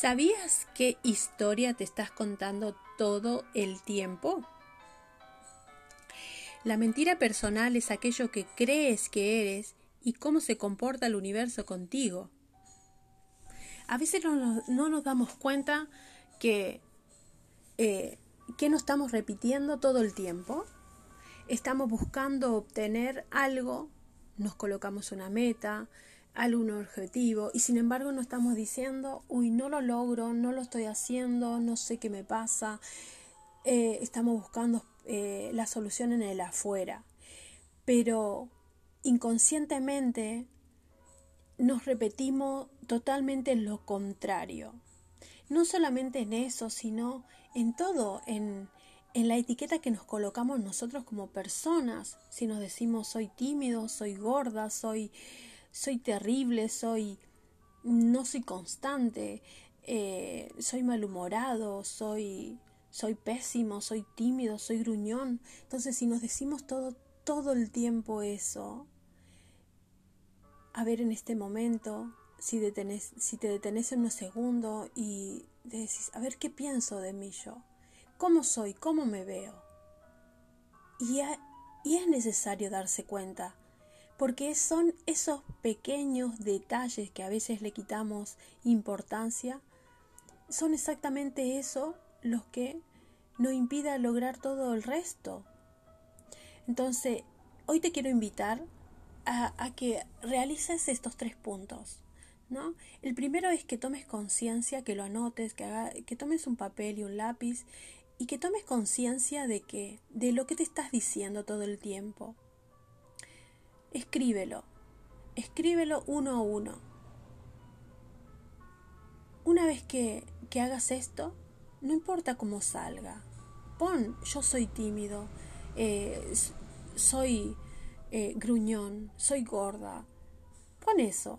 ¿Sabías qué historia te estás contando todo el tiempo? La mentira personal es aquello que crees que eres y cómo se comporta el universo contigo. A veces no, nos damos cuenta que, eh, que nos estamos repitiendo todo el tiempo. Estamos buscando obtener algo, nos colocamos una meta, algún objetivo y sin embargo no estamos diciendo, uy, no lo logro, no lo estoy haciendo, no sé qué me pasa. Eh, estamos buscando eh, la solución en el afuera. Pero inconscientemente nos repetimos totalmente lo contrario. No solamente en eso, sino en todo, en, en la etiqueta que nos colocamos nosotros como personas. Si nos decimos soy tímido, soy gorda, soy soy terrible, soy no soy constante, eh, soy malhumorado, soy soy pésimo, soy tímido, soy gruñón. Entonces, si nos decimos todo todo el tiempo eso, a ver en este momento, si, detenés, si te detenés en unos segundos y decís, a ver qué pienso de mí yo, cómo soy, cómo me veo. Y es necesario darse cuenta porque son esos pequeños detalles que a veces le quitamos importancia, son exactamente eso los que nos impida lograr todo el resto. Entonces, hoy te quiero invitar a, que realices estos tres puntos. ¿no? El primero es que tomes conciencia, que lo anotes, que, que tomes un papel y un lápiz y que tomes conciencia de que de lo que te estás diciendo todo el tiempo escríbelo. Escríbelo uno a uno. Una vez que, que hagas esto, no importa cómo salga. Pon, yo soy tímido, eh, soy eh, gruñón, soy gorda. Pon eso,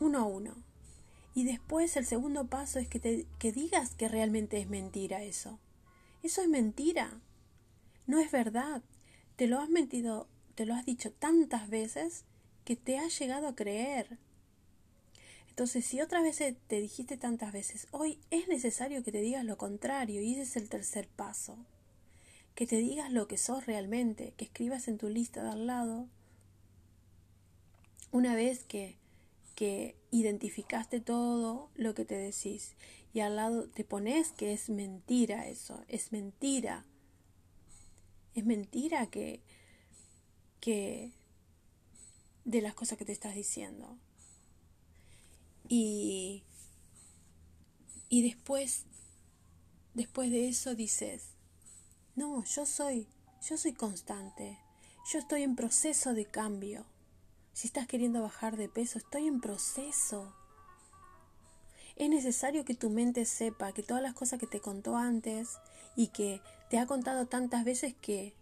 uno a uno. Y después el segundo paso es que, te, que digas que realmente es mentira eso. Eso es mentira. No es verdad. Te lo has mentido te lo has dicho tantas veces que te has llegado a creer. Entonces, si otras veces te dijiste tantas veces, hoy es necesario que te digas lo contrario y ese es el tercer paso. Que te digas lo que sos realmente, que escribas en tu lista de al lado. Una vez que, que identificaste todo lo que te decís y al lado te pones que es mentira eso, es mentira. Es mentira que, que de las cosas que te estás diciendo. Y, y después, después de eso dices, no, yo soy, yo soy constante, yo estoy en proceso de cambio. Si estás queriendo bajar de peso, estoy en proceso. Es necesario que tu mente sepa que todas las cosas que te contó antes y que te ha contado tantas veces que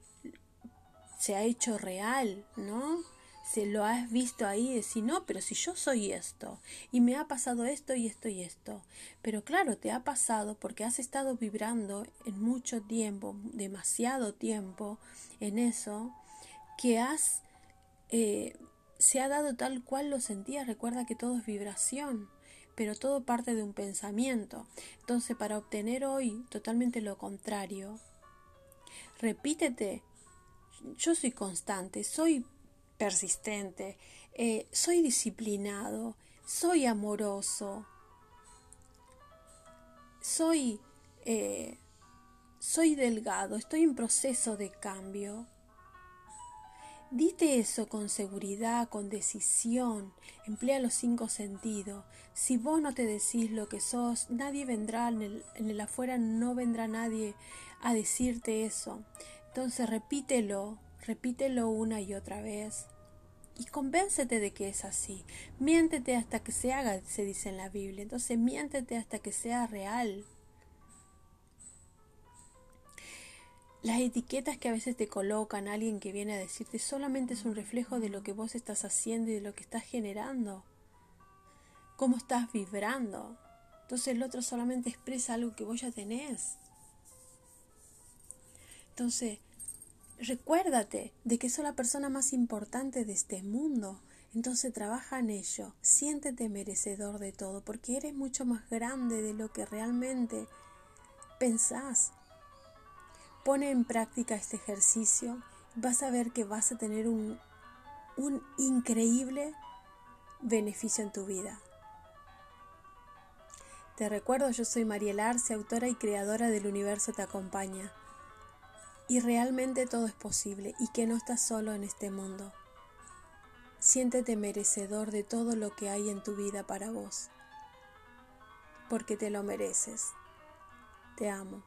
se ha hecho real, ¿no? Se lo has visto ahí y decir, no, pero si yo soy esto, y me ha pasado esto y esto y esto. Pero claro, te ha pasado porque has estado vibrando en mucho tiempo, demasiado tiempo, en eso, que has, eh, se ha dado tal cual lo sentías. Recuerda que todo es vibración pero todo parte de un pensamiento. Entonces, para obtener hoy totalmente lo contrario, repítete yo soy constante, soy persistente, eh, soy disciplinado, soy amoroso, soy, eh, soy delgado, estoy en proceso de cambio. Dite eso con seguridad, con decisión, emplea los cinco sentidos. Si vos no te decís lo que sos, nadie vendrá en el, en el afuera, no vendrá nadie a decirte eso. Entonces repítelo, repítelo una y otra vez y convéncete de que es así. Miéntete hasta que se haga, se dice en la Biblia. Entonces miéntete hasta que sea real. Las etiquetas que a veces te colocan alguien que viene a decirte solamente es un reflejo de lo que vos estás haciendo y de lo que estás generando. Cómo estás vibrando. Entonces el otro solamente expresa algo que vos ya tenés. Entonces, recuérdate de que sos la persona más importante de este mundo. Entonces trabaja en ello, siéntete merecedor de todo, porque eres mucho más grande de lo que realmente pensás. Pone en práctica este ejercicio y vas a ver que vas a tener un, un increíble beneficio en tu vida. Te recuerdo, yo soy Mariel Arce, autora y creadora del Universo Te Acompaña. Y realmente todo es posible y que no estás solo en este mundo. Siéntete merecedor de todo lo que hay en tu vida para vos, porque te lo mereces. Te amo.